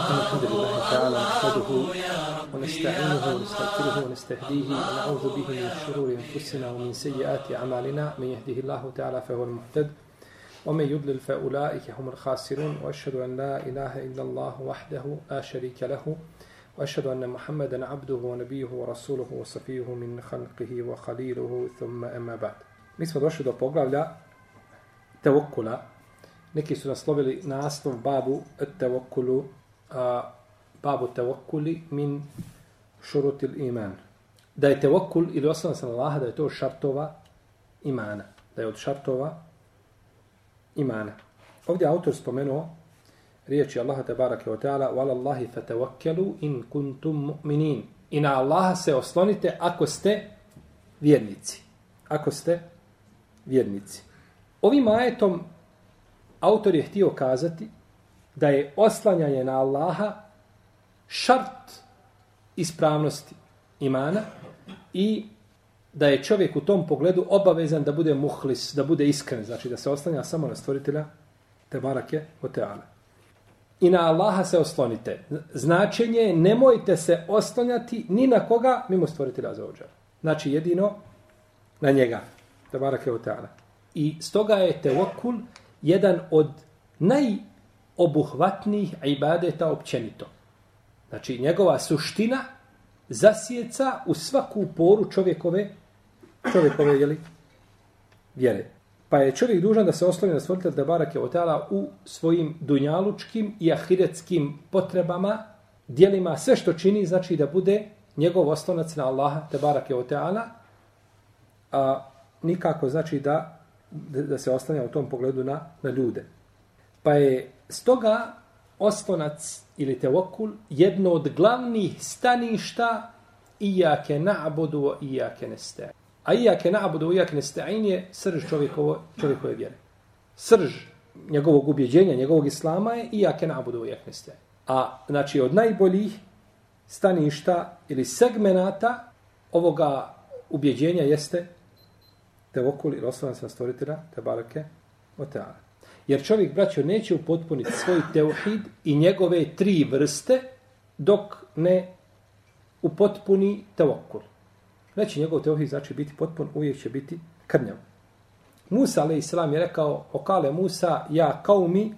الحمد لله تعالى نحمده ونستعينه ونستغفره ونستهديه ونعوذ به من شرور أنفسنا ومن سيئات أعمالنا. من يهده الله تعالى فهو المهتد ومن يضلل فأولئك هم الخاسرون. وأشهد أن لا إله إلا الله وحده لا شريك له وأشهد أن محمدا عبده ونبيه ورسوله وصفيه من خلقه وخليله. ثم أما بعد. Mi smo došli do poglavlja tevokula. Neki su naslovili naslov babu tevokulu, a, babu tevokuli min šurutil iman. Da je tevokul ili osnovan sam Allaha, da je to šartova imana. Da je od šartova imana. Ovdje autor spomenuo riječi Allaha te barake o teala wa Allahi fatavakkelu in kuntum mu'minin. I na Allaha se oslonite ako ste vjernici. Ako ste vjernici. Ovim ajetom autor je htio kazati da je oslanjanje na Allaha šart ispravnosti imana i da je čovjek u tom pogledu obavezan da bude muhlis, da bude iskren, znači da se oslanja samo na stvoritelja te barake o teala. I na Allaha se oslonite. Značenje je nemojte se oslanjati ni na koga mimo stvoritelja za ođa. Znači jedino na njega. Te barake o teala. I stoga je tevokul jedan od naj obuhvatnih ibadeta općenito. Znači, njegova suština zasjeca u svaku poru čovjekove, čovjekove jeli, vjere. Pa je čovjek dužan da se osloni na stvoritelj da barake otala u svojim dunjalučkim i ahiretskim potrebama, dijelima, sve što čini, znači da bude njegov oslonac na Allaha te barake otala, a nikako znači da da se oslanja u tom pogledu na, na ljude. Pa je stoga oslonac ili tevokul jedno od glavnih staništa ijake na'budu i ijake nesta'in. A ijake na'budu i ijake nesta'in je srž čovjekovo, čovjekove vjere. Srž njegovog ubjeđenja, njegovog islama je ijake na'budu i ijake nesta'in. A znači od najboljih staništa ili segmenata ovoga ubjeđenja jeste tevokul ili oslonac na stvoritelja, te barake, o teala. Jer čovjek, braćo, neće upotpuniti svoj teuhid i njegove tri vrste dok ne upotpuni tevokul. Neće znači, njegov teuhid znači biti potpun, uvijek će biti krnjav. Musa, alaih je rekao, okale Musa, ja kao mi,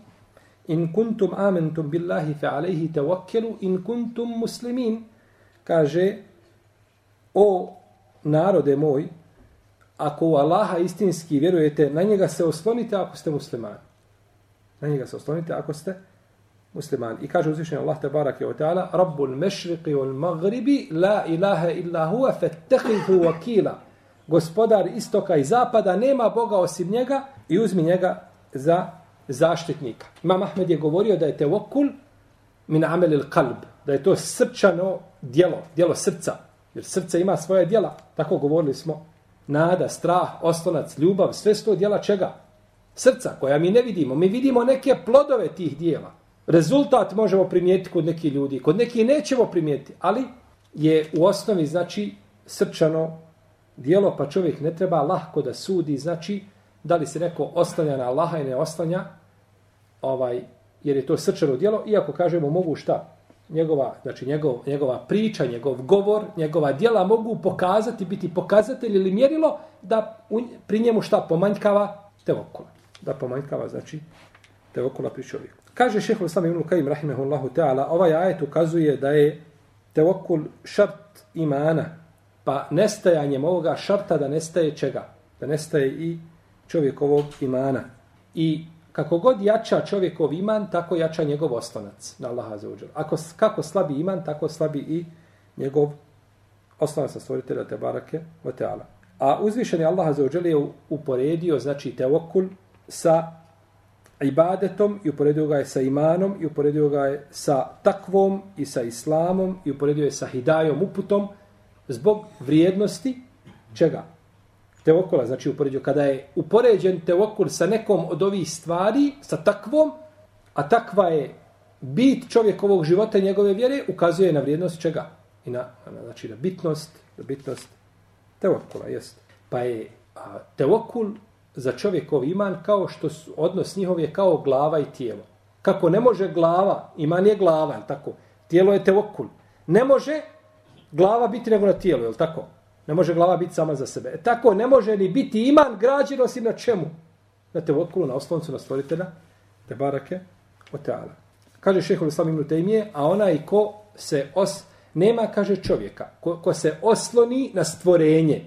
in kuntum amentum billahi fe alaihi tevokkelu, in kuntum muslimin, kaže, o narode moj, ako u Allaha istinski vjerujete, na njega se oslonite ako ste muslimani. Na njega se oslonite ako ste muslimani. I kaže uzvišenje Allah te barake wa o ta'ala, Rabbul mešriqi wal magribi, la ilaha illa huwa, fettehifu wakila. Gospodar istoka i zapada, nema Boga osim njega i uzmi njega za zaštitnika. Imam Ahmed je govorio da je tevokul min amelil kalb, da je to srčano dijelo, dijelo srca. Jer srce ima svoje dijela. Tako govorili smo nada, strah, oslonac, ljubav, sve sto dijela čega? Srca koja mi ne vidimo. Mi vidimo neke plodove tih dijela. Rezultat možemo primijetiti kod nekih ljudi. Kod nekih nećemo primijetiti. Ali je u osnovi, znači, srčano dijelo, pa čovjek ne treba lahko da sudi, znači, da li se neko oslanja na Allaha i ne oslanja, ovaj, jer je to srčano dijelo, iako kažemo mogu šta? njegova, znači njegov, njegova priča, njegov govor, njegova djela mogu pokazati, biti pokazatelj ili mjerilo da u, pri njemu šta pomanjkava te okula. Da pomanjkava, znači, te okula pri čovjeku. Kaže šehol sami ibn Kajim, rahimehullahu ta'ala, ovaj ajet ukazuje da je tevokul šart imana, pa nestajanjem ovoga šarta da nestaje čega? Da nestaje i čovjekovog imana. I kako god jača čovjekov iman, tako jača njegov oslonac na Allaha za uđer. Ako, kako slabi iman, tako slabi i njegov oslonac na stvoritelja te barake o teala. A uzvišeni Allah za uđer je uporedio, znači tevokul sa ibadetom i uporedio ga je sa imanom i uporedio ga je sa takvom i sa islamom i uporedio je sa hidajom, uputom zbog vrijednosti čega? teokula, znači uporedio kada je upoređen teokul sa nekom od ovih stvari, sa takvom, a takva je bit čovjekovog života i njegove vjere, ukazuje na vrijednost čega? I na, na, znači na bitnost, na bitnost teokula, jest. Pa je a, teokul za čovjekov iman kao što su, odnos njihov je kao glava i tijelo. Kako ne može glava, iman je glava, je tako? Tijelo je tevokul. Ne može glava biti nego na tijelu, je tako? Ne može glava biti sama za sebe. E tako ne može ni biti iman građen osim na čemu? Na tevokulu, na osloncu, na stvoritelja, te barake, o teala. Kaže šehol Islam ibn Tejmije, a onaj ko se os... Nema, kaže čovjeka, ko, ko se osloni na stvorenje,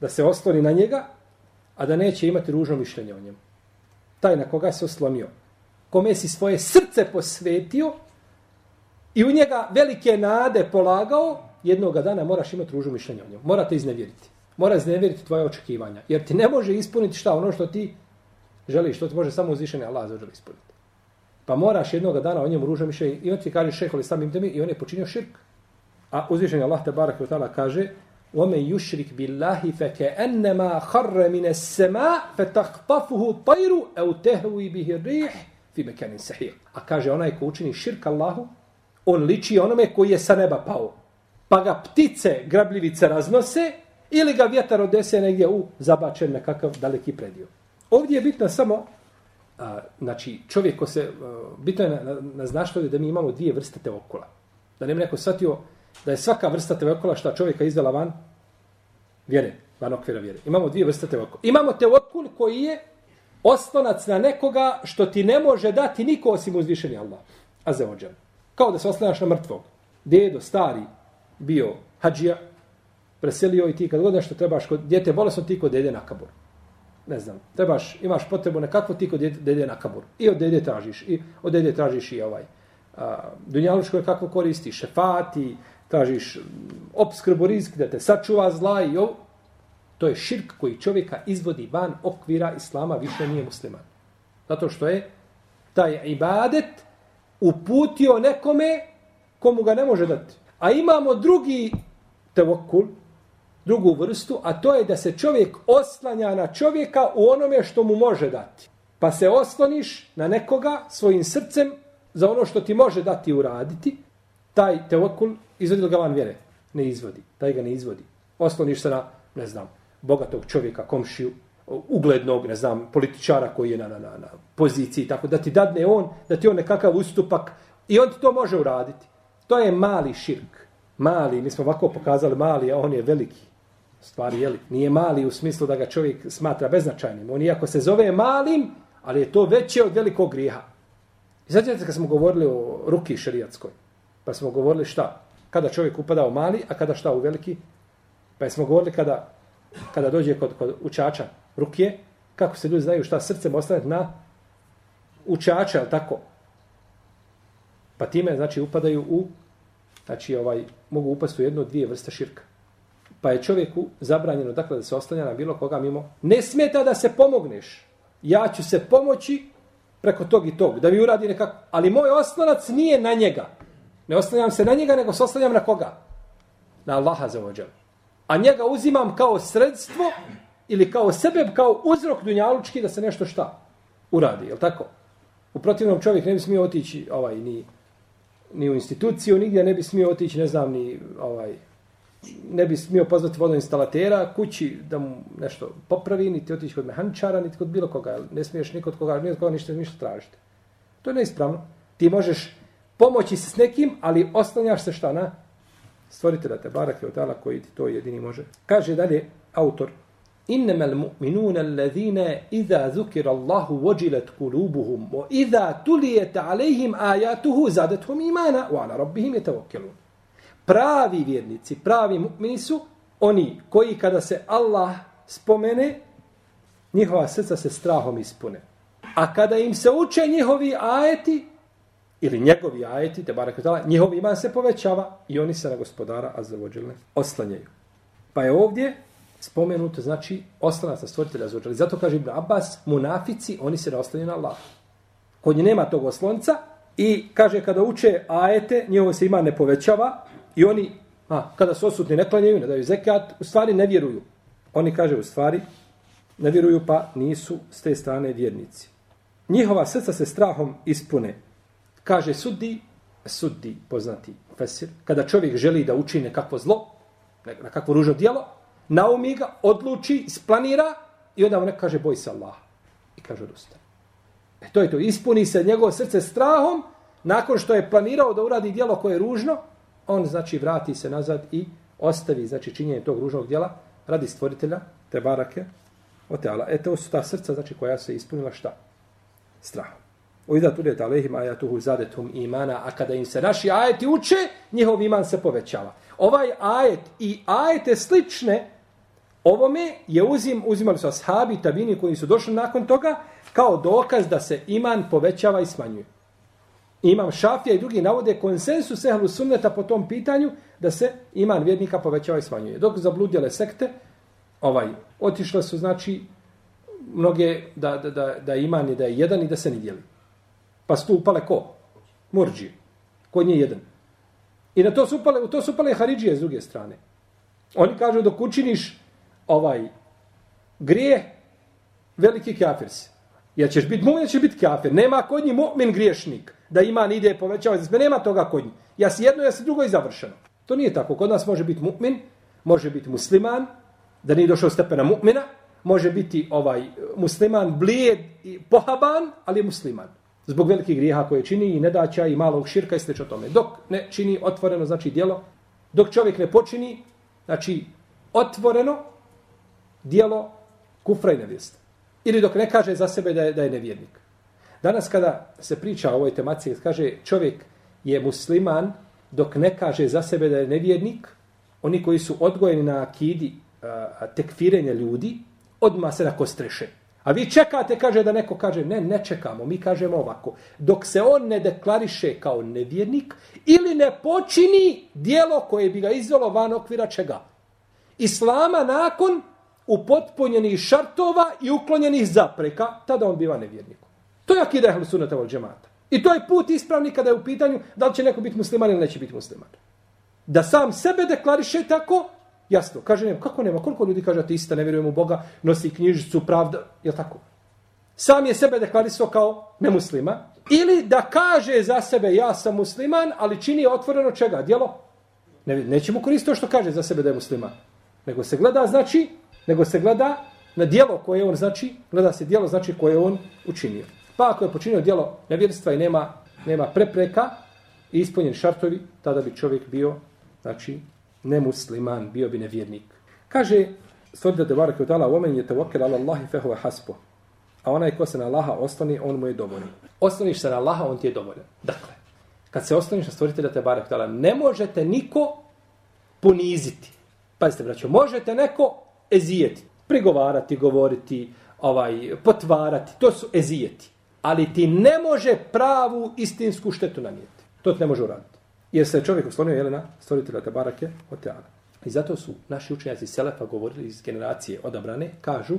da se osloni na njega, a da neće imati ružno mišljenje o njemu. Taj na koga se oslonio. Kome si svoje srce posvetio i u njega velike nade polagao, jednog dana moraš imati ružno mišljenje o njemu. Morate iznevjeriti. Mora iznevjeriti tvoje očekivanja. Jer ti ne može ispuniti šta ono što ti želiš, što ti može samo uzvišenje Allah za ispuniti. Pa moraš jednog dana o njemu ružno mišljenje i on ti kaže šeholi samim temi i on je počinio širk. A uzvišenje Allah te barak kaže ومن يشرك بالله فكأنما خر من السماء فتخطفه الطير أو تهوي به الريح في مكان سحيق a kaže onaj ko učini širk Allahu on liči onome koji je sa neba pao pa ga ptice grabljivice raznose ili ga vjetar odese negdje u zabačen nekakav daleki predio ovdje je bitno samo a, znači čovjek ko se a, bitno je na, na, na znašto da mi imamo dvije vrste te okula da ne neko shvatio da je svaka vrsta tevekola šta čovjeka izvela van vjere, van okvira vjere. Imamo dvije vrste tevekola. Imamo tevekul koji je oslonac na nekoga što ti ne može dati niko osim uzvišeni Allah. A za ođan. Kao da se oslonaš na mrtvog. Dedo, stari, bio hađija, preselio i ti kad god nešto trebaš kod djete bolesno ti kod dede na kabur. Ne znam, trebaš, imaš potrebu nekakvo ti kod dede na kabur. I od dede tražiš, i od dede tražiš i ovaj. A, dunjalučko je kako koristi, šefati, tražiš mm, obskrbu rizik, da te sačuva zla i ovo. To je širk koji čovjeka izvodi van okvira islama, više nije musliman. Zato što je taj ibadet uputio nekome komu ga ne može dati. A imamo drugi tevokul, drugu vrstu, a to je da se čovjek oslanja na čovjeka u onome što mu može dati. Pa se osloniš na nekoga svojim srcem za ono što ti može dati uraditi, taj tevokul izvodi ga van vjere? Ne izvodi. Taj ga ne izvodi. Osloniš se na, ne znam, bogatog čovjeka, komšiju, uglednog, ne znam, političara koji je na, na, na, na poziciji, tako da ti dadne on, da ti on nekakav ustupak i on ti to može uraditi. To je mali širk. Mali, mi smo ovako pokazali mali, a on je veliki. Stvari, jeli? Nije mali u smislu da ga čovjek smatra beznačajnim. On iako se zove malim, ali je to veće od velikog grijeha. I znači, kad smo govorili o ruki šarijatskoj, pa smo govorili šta? Kada čovjek upada u mali, a kada šta u veliki. Pa smo govorili kada, kada dođe kod, kod učača rukije, kako se ljudi znaju šta srcem ostane na učača, ali tako? Pa time, znači, upadaju u, znači, ovaj, mogu upasti u jednu dvije vrste širka. Pa je čovjeku zabranjeno, dakle, da se oslanja na bilo koga mimo. Ne smeta da se pomogneš. Ja ću se pomoći preko tog i tog, da mi uradi nekako. Ali moj oslonac nije na njega. Ne oslanjam se na njega, nego se oslanjam na koga? Na Allaha za ođel. A njega uzimam kao sredstvo ili kao sebe, kao uzrok dunjalučki da se nešto šta uradi, je tako? U protivnom čovjek ne bi smio otići ovaj, ni, ni u instituciju, nigdje ne bi smio otići, ne znam, ni ovaj, ne bi smio pozvati vodoinstalatera kući da mu nešto popravi, niti otići kod mehančara, niti kod bilo koga. Ne smiješ nikod koga, nikod koga ništa, ništa tražiti. To je neispravno. Ti možeš pomoći se s nekim, ali oslanjaš se šta na stvoritelja te barake od tala koji ti to jedini može. Kaže dalje autor, Innama al-mu'minuna alladhina idha dhukira Allahu wajilat qulubuhum wa idha tuliyat alayhim ayatuhu zadatuhum imana wa ala rabbihim yatawakkalun. Pravi vjernici, pravi mu'mini su oni koji kada se Allah spomene, njihova srca se strahom ispune. A kada im se uče njihovi ajeti, ili njegovi ajeti, te barak tala, njihov iman se povećava i oni se na gospodara azzavođelne oslanjaju. Pa je ovdje spomenuto, znači, oslanac na stvoritelja azzavođelne. Zato kaže Ibn Abbas, munafici, oni se ne oslanjaju na Allah. Kod nje nema tog oslonca i kaže kada uče ajete, njihovo se iman ne povećava i oni, a, kada su osutni, ne klanjaju, ne daju zekat, u stvari ne vjeruju. Oni kaže u stvari, ne vjeruju pa nisu s te strane vjernici. Njihova srca se strahom ispune kaže sudi, sudi poznati fesir, kada čovjek želi da učini kakvo zlo, na kakvo ružno dijelo, naumi ga, odluči, isplanira i onda mu neko kaže boj se Allah. I kaže odustane. E to je to. Ispuni se njegovo srce strahom, nakon što je planirao da uradi dijelo koje je ružno, on znači vrati se nazad i ostavi znači činjenje tog ružnog dijela radi stvoritelja, te barake, o teala. E to su ta srca znači koja se ispunila šta? Strahom. O iza tu deta alehim ajatuhu zadetum imana, a kada im se naši ajeti uče, njihov iman se povećava. Ovaj ajet i ajete slične ovome je uzim, uzimali su ashabi, tabini koji su došli nakon toga, kao dokaz da se iman povećava i smanjuje. Imam šafija i drugi navode konsensus ehlu sunneta po tom pitanju da se iman vjernika povećava i smanjuje. Dok zabludjele sekte, ovaj, otišle su, znači, mnoge da, da, da, da iman je da je jedan i da se ne dijeli. Pa su tu upale ko? Murđi. Kod nje jedan. I na to su upale, u to su upale Haridžije s druge strane. Oni kažu dok učiniš ovaj grije, veliki kafir si. Ja ćeš biti mu'min, ćeš biti kafir. Nema kod njih mu'min griješnik. Da ima ni ide povećava. Nema toga kod njih. Ja si jedno, ja si drugo i završeno. To nije tako. Kod nas može biti mu'min, može biti musliman, da nije došao stepena mu'mina, može biti ovaj musliman blijed i pohaban, ali je musliman zbog velikih grijeha koje čini i nedaća i malog širka i slično tome. Dok ne čini otvoreno, znači dijelo, dok čovjek ne počini, znači otvoreno dijelo kufra i nevjesta. Ili dok ne kaže za sebe da je, da je nevjernik. Danas kada se priča o ovoj temaciji, kaže čovjek je musliman dok ne kaže za sebe da je nevjernik, oni koji su odgojeni na akidi a, tekfirenja ljudi, odma se nakostreše. streše. A vi čekate, kaže da neko kaže, ne, ne čekamo, mi kažemo ovako. Dok se on ne deklariše kao nevjernik ili ne počini dijelo koje bi ga izvelo van okvira čega. Islama nakon upotpunjenih šartova i uklonjenih zapreka, tada on biva nevjernik. To je akida ehlu sunata vol džemata. I to je put ispravni kada je u pitanju da li će neko biti musliman ili neće biti musliman. Da sam sebe deklariše tako, Jasno, kaže nema, kako nema, koliko ljudi kaže ateista, ne vjerujem u Boga, nosi knjižicu, pravda, je tako? Sam je sebe deklarisao kao nemuslima, ili da kaže za sebe ja sam musliman, ali čini otvoreno čega, djelo? Ne, nećemo koristiti to što kaže za sebe da je musliman. Nego se gleda, znači, nego se gleda na djelo koje on znači, gleda se djelo znači koje on učinio. Pa ako je počinio djelo nevjerstva i nema, nema prepreka i ispunjen šartovi, tada bi čovjek bio, znači, nemusliman, bio bi nevjernik. Kaže, stvrde te barak od Allah, omen je tevokir ala Allahi fehuve haspo. A onaj ko se na Allaha ostani, on mu je dovoljan. Ostaniš se na Allaha, on ti je dovoljan. Dakle, kad se ostaniš na stvoritelja te barak od ne možete niko poniziti. Pazite, braćo, možete neko ezijeti, prigovarati, govoriti, ovaj, potvarati, to su ezijeti. Ali ti ne može pravu istinsku štetu nanijeti. To ti ne može uraditi. Jer se čovjek oslonio je na stvoritelja Tabarake od Teala. I zato su naši učenjaci Selefa govorili iz generacije odabrane, kažu,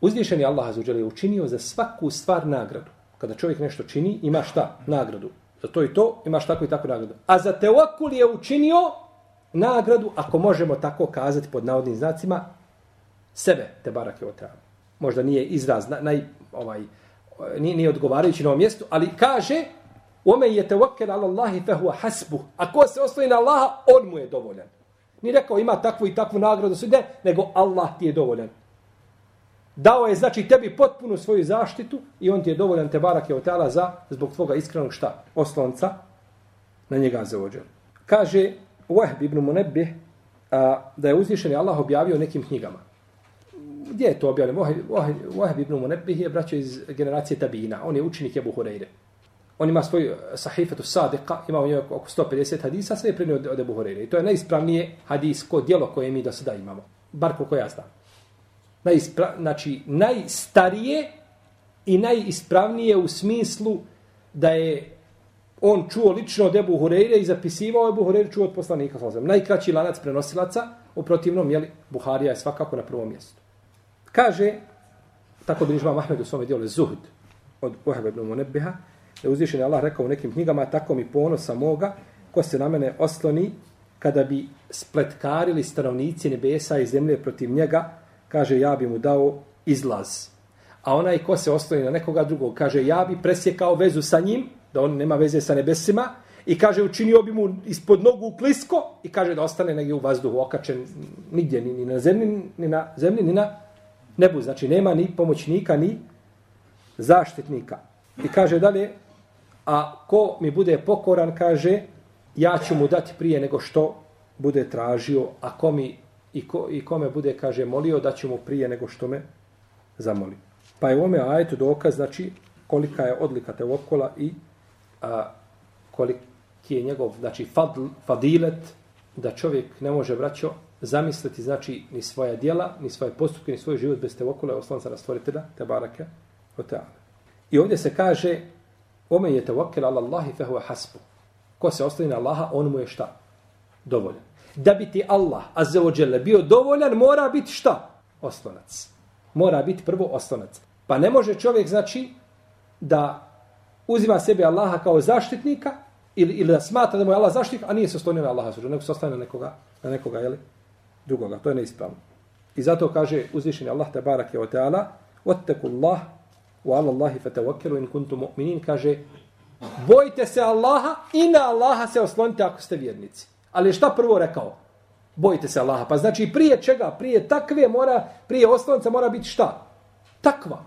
uzvišeni Allah Azuđel je učinio za svaku stvar nagradu. Kada čovjek nešto čini, ima šta? Nagradu. Za to i to imaš tako i tako nagradu. A za teokul je učinio nagradu, ako možemo tako kazati pod navodnim znacima, sebe te barake od Teala. Možda nije izraz, naj, ovaj, nije, nije odgovarajući na ovom mjestu, ali kaže, Ome je tevakel ala Allahi حسبه huwa hasbu. Ako se osloni na Allaha, on mu je dovoljan. Ni rekao ima takvu i takvu nagradu sude, nego Allah ti je dovoljan. Dao je znači tebi potpunu svoju zaštitu i on ti je dovoljan te barak je otala za zbog tvoga iskrenog šta? Oslonca na njega za ođer. Kaže Wahb ibn Munabbih a, da je uzvišeni Allah objavio nekim knjigama. Gdje je to objavljeno? Wahb ibn Munabbih je braćo iz generacije Tabina. On je učenik Ebu Hureyre on ima svoj eh, sahifetu sadika, ima u njoj oko 150 hadisa, sve je prenio od, od Ebu Horeire. I to je najispravnije hadisko dijelo koje mi do sada imamo. Bar koliko ja znam. Najispra, znači, najstarije i najispravnije u smislu da je on čuo lično od Ebu Horeire i zapisivao Ebu Horeire čuo od poslanika. Najkraći lanac prenosilaca, u protivnom, jeli, Buharija je svakako na prvom mjestu. Kaže, tako bi nižba Mahmed u svome dijelu, Zuhd, od Uhebe ibn Munebbeha, da uzvišen Allah rekao u nekim knjigama, tako mi ponosa moga, ko se na mene osloni, kada bi spletkarili stanovnici nebesa i zemlje protiv njega, kaže, ja bi mu dao izlaz. A onaj ko se osloni na nekoga drugog, kaže, ja bi presjekao vezu sa njim, da on nema veze sa nebesima, i kaže, učinio bi mu ispod nogu klisko, i kaže da ostane negdje u vazduhu okačen, nigdje, ni, ni na zemlji, ni na zemlji, ni na nebu. Znači, nema ni pomoćnika, ni zaštitnika. I kaže dalje, a ko mi bude pokoran, kaže, ja ću mu dati prije nego što bude tražio, a ko mi i, ko, i kome bude, kaže, molio, da ću mu prije nego što me zamoli. Pa je u ome ajetu dokaz, znači, kolika je odlika te okola i a, koliki je njegov, znači, fadl, fadilet, da čovjek ne može, vraćo, zamisliti, znači, ni svoja dijela, ni svoje postupke, ni svoj život bez te okola, oslanca na stvoritelja, te barake, o. I ovdje se kaže, ome je te ala Allahi fehu hasbu. Ko se ostavi na Allaha, on mu je šta? Dovoljan. Da bi ti Allah, azze ođele, bio dovoljan, mora biti šta? Oslonac. Mora biti prvo oslonac. Pa ne može čovjek, znači, da uzima sebe Allaha kao zaštitnika ili, ili da smatra da mu je Allah zaštitnik, a nije se oslonio na Allaha, nego se oslonio na nekoga, na nekoga, jeli, drugoga. To je neispravno. I zato kaže uzvišeni Allah, tabarak je o teala, otteku Allah, u ala Allahi fetevokelu in kuntu mu'minin, kaže, bojte se Allaha i na Allaha se oslonite ako ste vjernici. Ali šta prvo rekao? Bojte se Allaha. Pa znači prije čega? Prije takve mora, prije oslonca mora biti šta? Takva.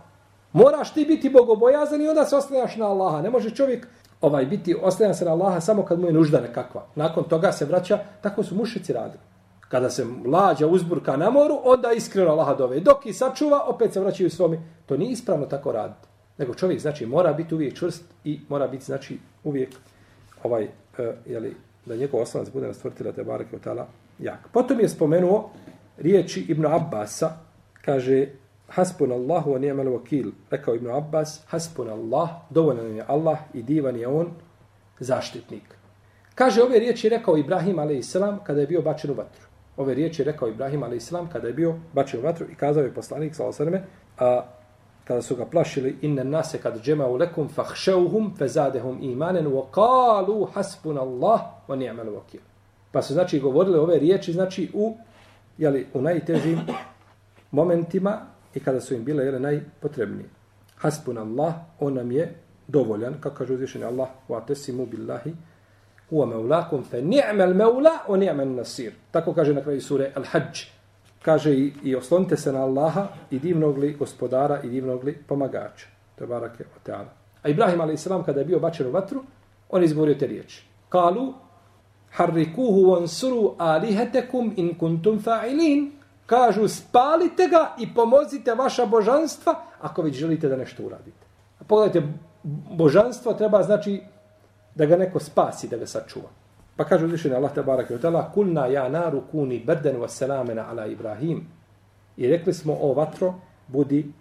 Moraš ti biti bogobojazan i onda se oslanjaš na Allaha. Ne može čovjek ovaj biti oslanja se na Allaha samo kad mu je nužda nekakva. Nakon toga se vraća, tako su mušici radili. Kada se mlađa uzburka na moru, onda iskreno Allaha dove. Dok i sačuva, opet se vraćaju svomi. To nije ispravno tako raditi. Nego čovjek, znači, mora biti uvijek čvrst i mora biti, znači, uvijek ovaj, e, jeli, da njegov oslanac bude na stvrtila te barake od tala jak. Potom je spomenuo riječi Ibn Abbasa, kaže, Hasbun Allahu wa ni'mal wakil. Rekao Ibn Abbas, Hasbun Allah, dovoljan je Allah i divan je on zaštitnik. Kaže ove riječi rekao Ibrahim a.s. kada je bio bačen u vatru. Ove riječi rekao Ibrahim a.s. kada je bio bačen u vatru i kazao je poslanik s.a.v. a kada su ga plašili inna nase kad džema'u lekum fahšauhum fezadehum imanen wa kalu hasbun Allah wa ni'mal vakil. Pa su znači govorili ove riječi znači u jeli, u najtežim momentima i kada su im bile jeli, najpotrebnije. Hasbun Allah, on nam je dovoljan, kako kaže uzvišeni Allah, wa tesimu billahi, huwa maulakum, fe ni'mal maula, o ni'mal nasir. Tako kaže na kraju sure Al-Hajj. Kaže i, i oslonite se na Allaha i divnog li gospodara i divnog li pomagača. To je barake o teala. A Ibrahim a.s. kada je bio bačen u vatru, on izgovorio te riječi. Kalu, harrikuhu vansuru alihetekum in kuntum fa'ilin kažu spalite ga i pomozite vaša božanstva ako već želite da nešto uradite. A pogledajte, božanstvo treba znači da ga neko spasi, da ga sačuva. Pa kaže uzvišeni Allah te barak i kulna ja naru kuni brden wa selamena ala Ibrahim. I rekli smo o vatro, budi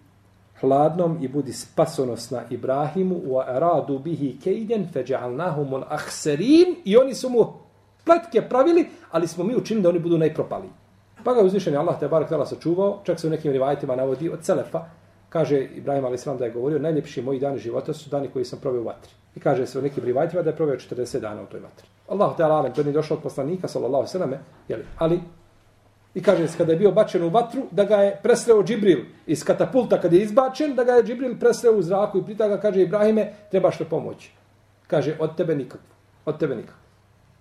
hladnom i budi spasonosna Ibrahimu wa aradu bihi kejden feđa'alnahum al ahserin i oni su mu pletke pravili, ali smo mi učinili da oni budu najpropali. Pa ga uzvišeni Allah te barak tala sačuvao, čak se u nekim rivajtima navodi od Selefa, kaže Ibrahim Ali da je govorio, najljepši moji dani života su dani koji sam proveo u vatri. I kaže se u nekim rivajtima da je proveo 40 dana u toj vatri. Allah te alem, to nije došlo od poslanika, sallallahu sallam, jeli, ali I kaže se kada je bio bačen u vatru, da ga je presreo Džibril iz katapulta kada je izbačen, da ga je Džibril presreo u zraku i pita ga kaže Ibrahime, trebaš li pomoći. Kaže, od tebe nikakvo, Od tebe nikakvo.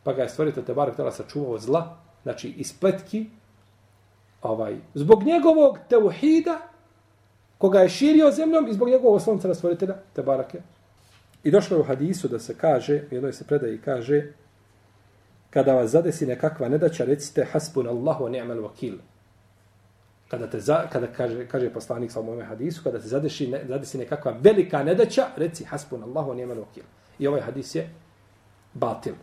Pa ga je stvoritelj te barak tela sačuvao zla, znači iz pletki, ovaj, zbog njegovog teuhida, koga je širio zemljom i zbog njegovog slonca na stvoritelja, te barake. I došlo je u hadisu da se kaže, u jednoj se predaje i kaže, kada vas zadesi nekakva nedaća, recite hasbun Allahu ni'mal vakil. Kada, te za, kada kaže, kaže poslanik sa mojom hadisu, kada se zadesi, ne, zadesi nekakva velika nedaća, reci hasbun Allahu ni'mal vakil. I ovaj hadis je batil,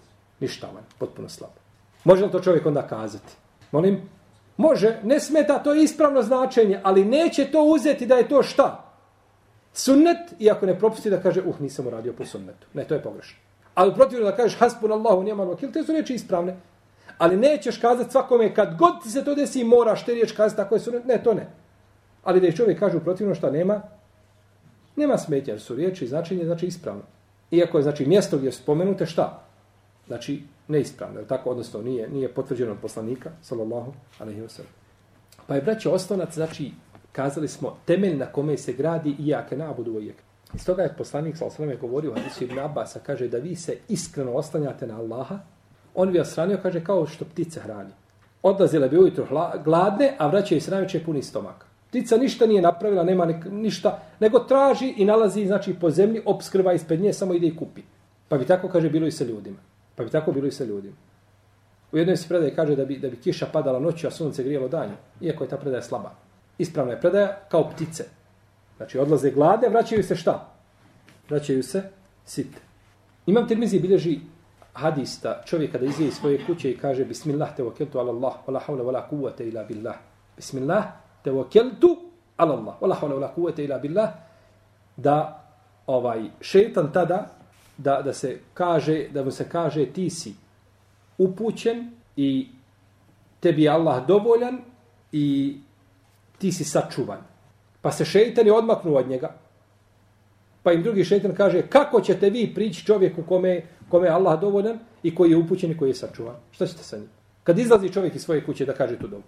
ništavan, potpuno slab. Može li to čovjek onda kazati? Molim, Može, ne smeta, to je ispravno značenje, ali neće to uzeti da je to šta? Sunnet, iako ne propusti da kaže, uh, nisam uradio po sunnetu. Ne, to je pogrešno. Ali protivno da kažeš, hasbun Allahu nijeman vakil, te su reči ispravne. Ali nećeš kazati svakome, kad god ti se to desi, moraš te riječ kazati, tako je su Ne, to ne. Ali da je čovjek kaže protivno šta nema, nema smetja jer su riječi i značenje, znači ispravno. Iako je, znači, mjesto gdje spomenute šta? Znači, neispravno, je tako? Odnosno, nije, nije potvrđeno od poslanika, sallallahu alaihi wa sallam. Pa je, braće, oslonac, znači, kazali smo, temelj na kome se gradi i jake nabudu uvijek. I stoga je poslanik, sallallahu alaihi govorio, hadisu ibn Abbas, kaže da vi se iskreno oslanjate na Allaha, on bi vas hranio, kaže, kao što ptice hrani. Odlazile bi ujutro gladne, a vraćaju se najveće puni stomak. Ptica ništa nije napravila, nema ništa, nego traži i nalazi, znači, po zemlji, obskrva ispred nje, samo ide i kupi. Pa bi tako, kaže, bilo i sa ljudima. Pa bi tako bilo i sa ljudima. U jednoj se predaje kaže da bi, da bi kiša padala noću, a sunce grijelo danju, iako je ta predaja slaba. Ispravna je predaja kao ptice. Znači, odlaze glade, vraćaju se šta? Vraćaju se site. Imam Tirmizi bilježi hadista čovjek kada izije iz svoje kuće i kaže Bismillah te wakeltu ala Allah, wa la hawla wa la kuvvete ila billah. Bismillah te wakeltu ala Allah, wa la hawla wa la kuvvete ila billah. Da ovaj šetan tada, da, da se kaže, da mu se kaže ti si upućen i tebi je Allah dovoljan i ti si sačuvan. Pa se šeitan je odmaknuo od njega. Pa im drugi šeitan kaže, kako ćete vi prići čovjeku kome, kome je Allah dovoljan i koji je upućen i koji je sačuvan? Što ćete sa njim? Kad izlazi čovjek iz svoje kuće da kaže tu dobu.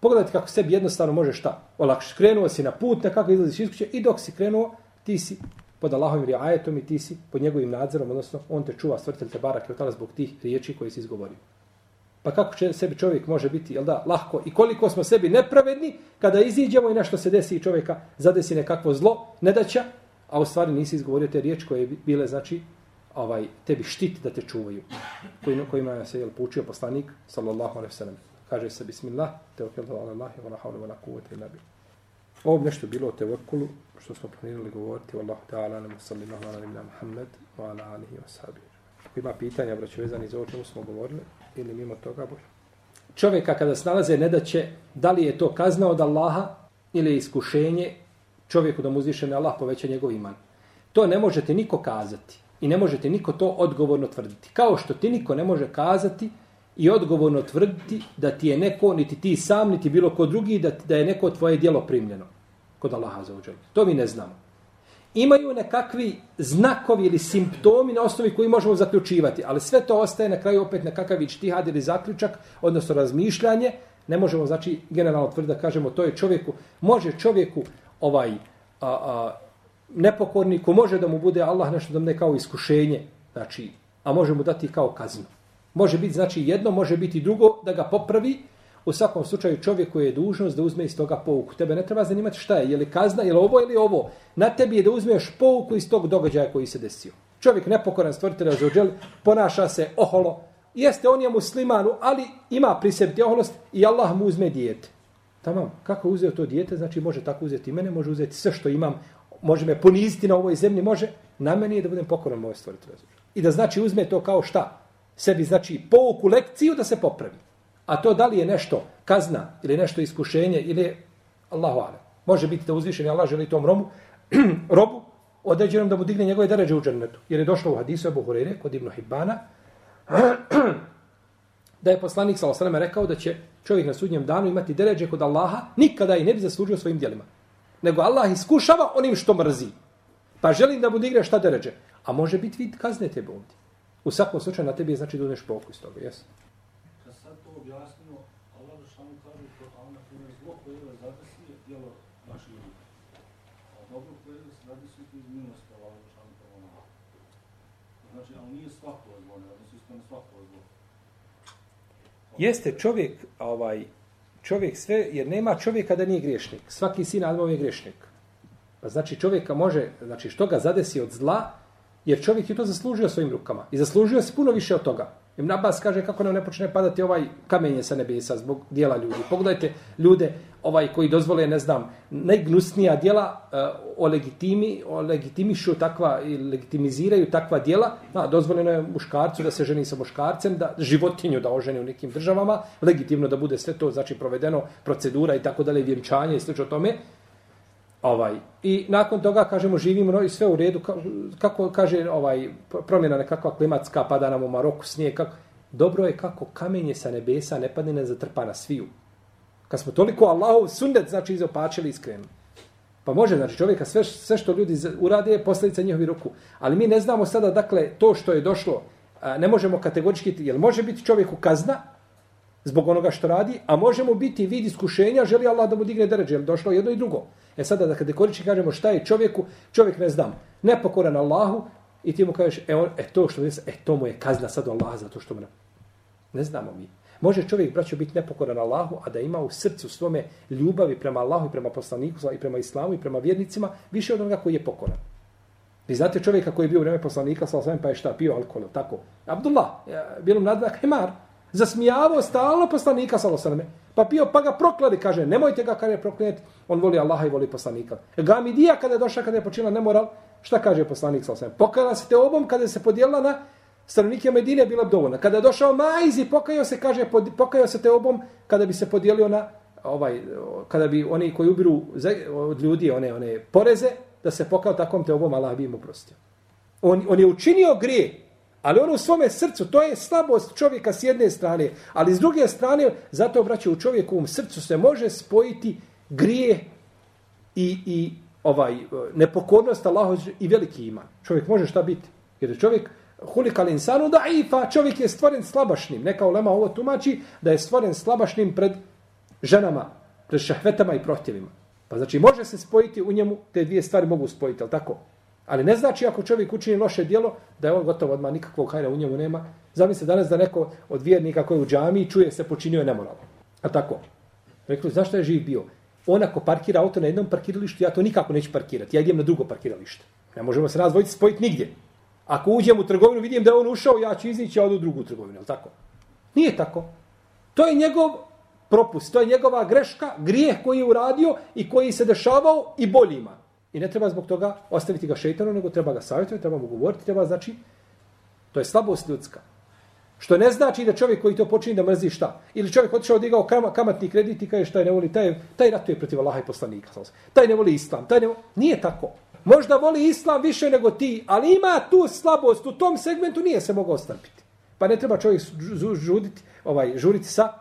Pogledajte kako sebi jednostavno može šta. Olakšiš, krenuo si na put, nekako izlaziš iz kuće i dok si krenuo, ti si pod Allahovim riajetom i ti si pod njegovim nadzorom, odnosno on te čuva, stvrtelj te barak i otala zbog tih riječi koje si izgovorio. Pa kako će sebi čovjek može biti, jel da, lahko i koliko smo sebi nepravedni kada iziđemo i nešto se desi i čovjeka zadesi nekakvo zlo, nedaća, a u stvari nisi izgovorio te riječi koje bile, znači, ovaj, tebi štit da te čuvaju. Kojima, kojima se je poučio poslanik, sallallahu alaihi sallam. Kaže se, bismillah, te ala Allahi, wa la hawla wa la kuvvete illa bih. Ovo bi nešto bilo o tevakkulu, što smo planirali govoriti, wallahu ta'ala, nemu sallallahu ala nabina Muhammed, wa ala alihi wa sahabi. Ako ima pitanja, braću vezani za ovo čemu smo govorili, ili mimo toga, bolje. Čovjeka kada snalaze ne da će, da li je to kazna od Allaha ili je iskušenje čovjeku da mu uzviše Allah poveća njegov iman. To ne možete niko kazati i ne možete niko to odgovorno tvrditi. Kao što ti niko ne može kazati i odgovorno tvrditi da ti je neko, niti ti sam, niti bilo ko drugi, da, da je neko tvoje dijelo primljeno kod Allaha za uđel. To mi ne znamo. Imaju nekakvi znakovi ili simptomi na osnovi koji možemo zaključivati, ali sve to ostaje na kraju opet nekakav ičtihad ili zaključak, odnosno razmišljanje. Ne možemo, znači, generalno tvrda da kažemo to je čovjeku, može čovjeku ovaj a, a, nepokorniku, može da mu bude Allah nešto da mu ne kao iskušenje, znači, a može mu dati kao kaznu. Može biti znači jedno, može biti drugo da ga popravi. U svakom slučaju čovjek koji je dužnost da uzme iz toga pouku. Tebe ne treba zanimati šta je, je li kazna, je li ovo ili ovo. Na tebi je da uzmeš pouku iz tog događaja koji se desio. Čovjek nepokoran stvoritelja za uđel, ponaša se oholo. Jeste, on je muslimanu, ali ima pri sebi oholost i Allah mu uzme dijete. Tamam, kako je uzeo to dijete, znači može tako uzeti mene, može uzeti sve što imam, može me poniziti na ovoj zemlji, može. Na meni je da budem pokoran moj stvoritelja Azuđel. I da znači uzme to kao šta? sebi znači pouku lekciju da se popravi. A to da li je nešto kazna ili nešto iskušenje ili Allahu alem. Može biti da uzvišeni Allah želi tom romu, robu određenom da mu digne njegove deređe u džennetu. Jer je došlo u hadisu Ebu Hureyre kod Ibn Hibbana da je poslanik sa osaleme rekao da će čovjek na sudnjem danu imati deređe kod Allaha nikada i ne bi zaslužio svojim djelima. Nego Allah iskušava onim što mrzi. Pa želim da mu digne šta deređe. A može biti vid kazne tebe ovdje. U svakom slučaju na tebi je znači da uneš pokus toga, jesu? Kad sad to objasnimo, Allah da šanu kaže to, a na primjer zlo koje je zadesi je djelo vaše ljudi. A dobro koje je zadesi iz milosti Allah da šanu prvo na Znači, ali nije svako zlo, ne odnosi isto na svako zlo. Jeste čovjek, ovaj, čovjek sve, jer nema čovjeka da nije griješnik. Svaki sin Adamov je griješnik. Pa znači čovjeka može, znači što ga zadesi od zla, Jer čovjek je to zaslužio svojim rukama. I zaslužio se puno više od toga. Ibn Abbas kaže kako nam ne počne padati ovaj kamenje sa nebesa zbog dijela ljudi. Pogledajte ljude ovaj koji dozvole, ne znam, najgnusnija dijela eh, uh, o legitimi, o legitimišu takva i legitimiziraju takva dijela. Da, dozvoljeno je muškarcu da se ženi sa muškarcem, da životinju da oženi u nekim državama, legitimno da bude sve to, znači provedeno procedura i tako dalje, vjenčanje i slično tome. Ovaj. I nakon toga, kažemo, živimo i sve u redu. Kako kaže ovaj promjena nekakva klimatska, pada nam u Maroku snijeg. Kako, dobro je kako kamenje sa nebesa ne padne ne zatrpa na sviju. Kad smo toliko Allahov sundet, znači, izopačili iskreno. Pa može, znači, čovjeka, sve, sve što ljudi urade je posljedica njihovi ruku. Ali mi ne znamo sada, dakle, to što je došlo, ne možemo kategorički, jer može biti čovjeku kazna, zbog onoga što radi, a možemo biti vid iskušenja, želi Allah da mu digne deređe, jer došlo jedno i drugo. E sada da kada koriči kažemo šta je čovjeku, čovjek ne znam, nepokoran Allahu i ti mu kažeš, e, on, e to što je, e to mu je kazna sad Allaha za to što mu ne. Ne znamo mi. Može čovjek, braćo, biti nepokoran Allahu, a da ima u srcu svome ljubavi prema Allahu i prema poslaniku i prema islamu i prema vjernicima više od onoga koji je pokoran. Vi znate čovjeka koji je bio u vreme poslanika, sa pa je šta, pio alkohol, tako. Abdullah, bilo mladak, Himar, Hemar, zasmijavao stalno poslanika, sa osvijem, pa pio, pa ga prokladi, kaže, nemojte ga kada je proklinjeti, on voli Allaha i voli poslanika. Gamidija kada je došla, kada je počela nemoral, šta kaže poslanik, sa osvijem, pokala se te obom kada se podijelila na stanovnike Medine bila bi dovoljna. Kada je došao Majz i pokajao se, kaže, pokajao se te obom kada bi se podijelio na, ovaj, kada bi oni koji ubiru od ljudi one, one poreze, da se pokao takvom te obom, Allah bi im uprostio. On, on je učinio grije, ali ono u svome srcu, to je slabost čovjeka s jedne strane, ali s druge strane, zato braće, u čovjekovom srcu se može spojiti grije i, i ovaj nepokornost Allahu i veliki iman. Čovjek može šta biti? Jer čovjek hulikal insanu da ifa, čovjek je stvoren slabašnim. Neka ulema ovo tumači da je stvoren slabašnim pred ženama, pred šahvetama i prohtjevima. Pa znači može se spojiti u njemu, te dvije stvari mogu spojiti, ali tako? Ali ne znači ako čovjek učini loše dijelo, da je on gotovo odmah nikakvog hajra u njemu nema. Zamisli danas da neko od vjernika koji u džami čuje se počinio je nemoralno. A tako? Rekli, zašto je živ bio? On ako parkira auto na jednom parkiralištu, ja to nikako neću parkirati. Ja idem na drugo parkiralište. Ne možemo se razvojiti, spojiti nigdje. Ako uđem u trgovinu, vidim da je on ušao, ja ću izići, ja odu u drugu trgovinu, je tako? Nije tako. To je njegov propust, to je njegova greška, grijeh koji je uradio i koji se dešavao i boljima. I ne treba zbog toga ostaviti ga šeitanu, nego treba ga savjetovati, treba mu govoriti, treba znači, to je slabost ljudska. Što ne znači da čovjek koji to počini da mrzi šta. Ili čovjek otišao odigao kamatni kredit i kaže šta je ne voli, taj, taj ratuje protiv Allaha i poslanika. Taj ne voli islam, taj ne voli... Nije tako. Možda voli islam više nego ti, ali ima tu slabost, u tom segmentu nije se mogao strpiti. Pa ne treba čovjek žuditi, ovaj, žuriti sa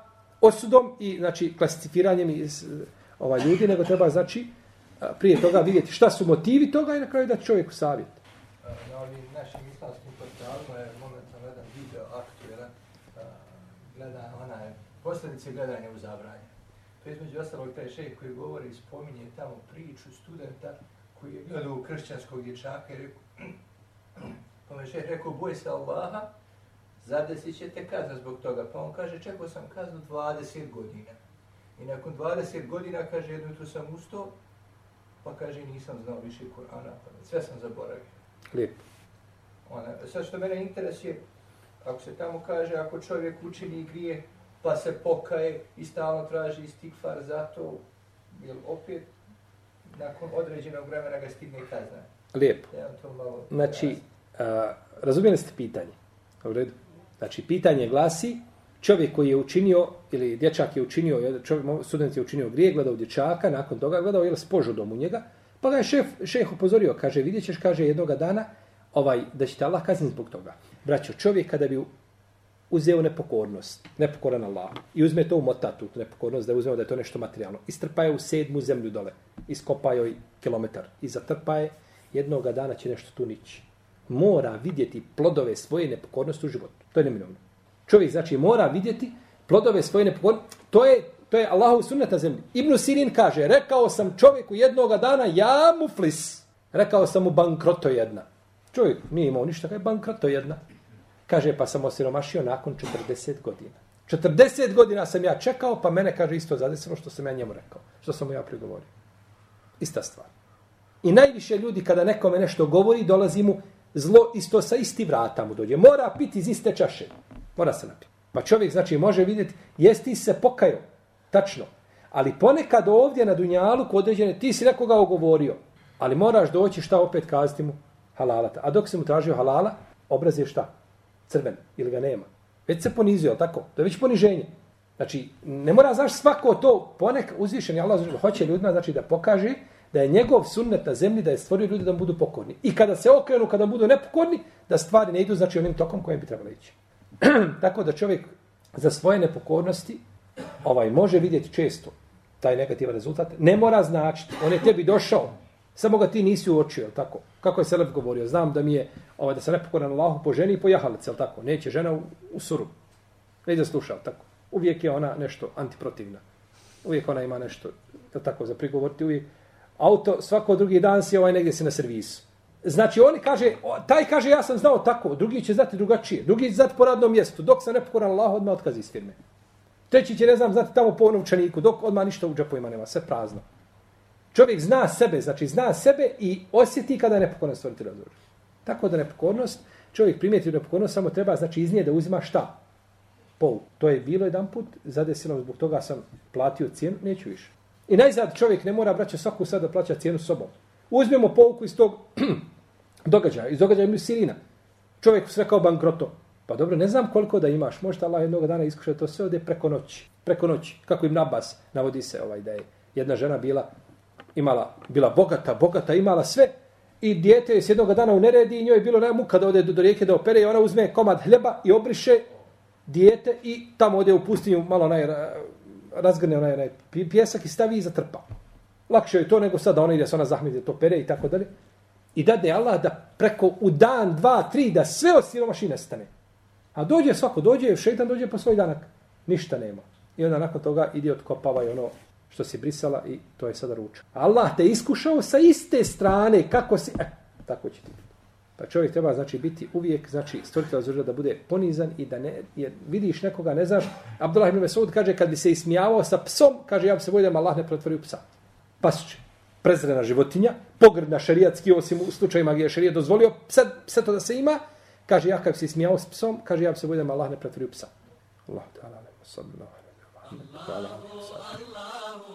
osudom i znači klasificiranjem iz, ovaj, ljudi, nego treba znači prije toga vidjeti šta su motivi toga i na kraju da čovjeku savjet. E, na ovim našim islamskim portalima je momentalno jedan video aktuelan, e, gleda onaj, posljedice gledanja u zabranje. To je između ostalog taj šejh koji govori i spominje tamo priču studenta koji je gledao u kršćanskog dječaka i rekao, pa me šejh rekao, boj se Allaha, zadesit će te kazna zbog toga. Pa on kaže, čekao sam kaznu 20 godina. I nakon 20 godina, kaže, jednu tu sam ustao, pa kaže, nisam znao više Kur'ana, pa sve sam zaboravio. Lijepo. Ona, sad što mene interesuje, ako se tamo kaže, ako čovjek učini grije, pa se pokaje i stalno traži istikfar za to, jel opet nakon određenog vremena ga stigne kazna. Lijepo. Ja to malo znači, a, razumijeli ste pitanje? U redu. Znači, pitanje glasi, čovjek koji je učinio, ili dječak je učinio, čovjek, student je učinio grije, gledao dječaka, nakon toga gledao je s požudom u njega, pa ga je šef, šeh upozorio, kaže, vidjet ćeš, kaže, jednoga dana, ovaj, da će te Allah kazniti zbog toga. Braćo, čovjek kada bi uzeo nepokornost, nepokoran Allah, i uzme to u motatu, nepokornost, da je uzmeo da je to nešto materijalno, istrpa je u sedmu zemlju dole, iskopa joj kilometar i zatrpa je, jednoga dana će nešto tu nići. Mora vidjeti plodove svoje nepokornosti u životu. To je neminovno. Čovjek znači mora vidjeti plodove svoje nepokornosti. To je, to je Allahov sunnet na zemlji. Ibn Sirin kaže, rekao sam čovjeku jednoga dana, ja muflis. Rekao sam mu bankroto jedna. Čovjek nije imao ništa, kaj bankroto jedna. Kaže, pa sam osiromašio nakon 40 godina. 40 godina sam ja čekao, pa mene, kaže, isto zadesilo što sam ja njemu rekao. Što sam mu ja prigovorio. Ista stvar. I najviše ljudi, kada nekome nešto govori, dolazi mu zlo isto sa isti vrata mu dođe. Mora piti iz iste čaše. Mora se napiti. Pa čovjek, znači, može vidjeti, jesti se pokajao, Tačno. Ali ponekad ovdje na Dunjalu, kod određene, ti si nekoga ogovorio. Ali moraš doći šta opet kazati mu halalata. A dok se mu tražio halala, obraz je šta? crven ili ga nema. Već se ponizio, tako? To je već poniženje. Znači, ne mora, znaš, svako to ponek uzvišen je Allah hoće ljudima, znači, da pokaže da je njegov sunnet na zemlji, da je stvorio ljudi da budu pokorni. I kada se okrenu, kada budu nepokorni, da stvari ne idu, znači, onim tokom kojem bi trebalo ići. tako da čovjek za svoje nepokornosti ovaj može vidjeti često taj negativan rezultat. Ne mora značiti. On je tebi došao, Samo ga ti nisi uočio, je tako? Kako je Selef govorio? Znam da mi je, ovaj, da se nepokoran Allahu po ženi i po jahalic, tako? Neće žena u, u suru. Ne ide sluša, tako? Uvijek je ona nešto antiprotivna. Uvijek ona ima nešto, da tako, za prigovoriti. Uvijek. Auto, svako drugi dan si ovaj negdje si na servisu. Znači, oni kaže, taj kaže, ja sam znao tako, drugi će znati drugačije, drugi će znati po radnom mjestu, dok sam nepokoran Allah, odmah otkazi iz firme. Treći će, ne znam, znati tamo po novčaniku, dok odmah ništa u džepovima nema, sve prazno. Čovjek zna sebe, znači zna sebe i osjeti kada je nepokoran stvoriti razvoj. Tako da nepokornost, čovjek primijeti nepokornost, samo treba, znači iz nje da uzima šta? Pol. To je bilo jedan put, zadesilo zbog toga sam platio cijenu, neću više. I najzad čovjek ne mora braće, svaku sad da plaća cijenu sobom. Uzmemo pouku iz tog događaja, iz događaja Sirina. Čovjek sve kao bankroto. Pa dobro, ne znam koliko da imaš. Možda Allah jednog dana iskuša to sve ode preko noći. Preko noći. Kako im nabas navodi se ovaj da je jedna žena bila imala, bila bogata, bogata, imala sve. I dijete je s jednog dana u neredi i njoj je bilo najmuka da ode do, do rijeke da opere i ona uzme komad hljeba i obriše dijete i tamo ode u pustinju malo naj, eh, razgrne onaj, onaj pjesak i stavi i zatrpa. Lakše je to nego sad da ona ide se ona zahmeti to pere i tako dalje. I da Allah da preko u dan, dva, tri, da sve od siromaši nestane. A dođe svako, dođe, šeitan dođe po svoj danak. Ništa nema. I onda nakon toga ide otkopava i ono što si brisala i to je sada ruča. Allah te iskušao sa iste strane kako si... E, tako će ti biti. Pa čovjek treba znači biti uvijek znači stvoritelj za da bude ponizan i da ne jer vidiš nekoga ne znaš Abdullah ibn Mesud kaže kad bi se ismijavao sa psom kaže ja bi se bojim da Allah ne pretvori u psa pasuće, prezrena životinja, pogrdna šerijatski, osim u slučajima gdje je šerijat dozvolio sad, sve to da se ima, kaže, ja kad se smijao s psom, kaže, ja bi se bojio Allah ne pretvorio psa. Allah, ta'ala, sallallahu alaihi wa sallam.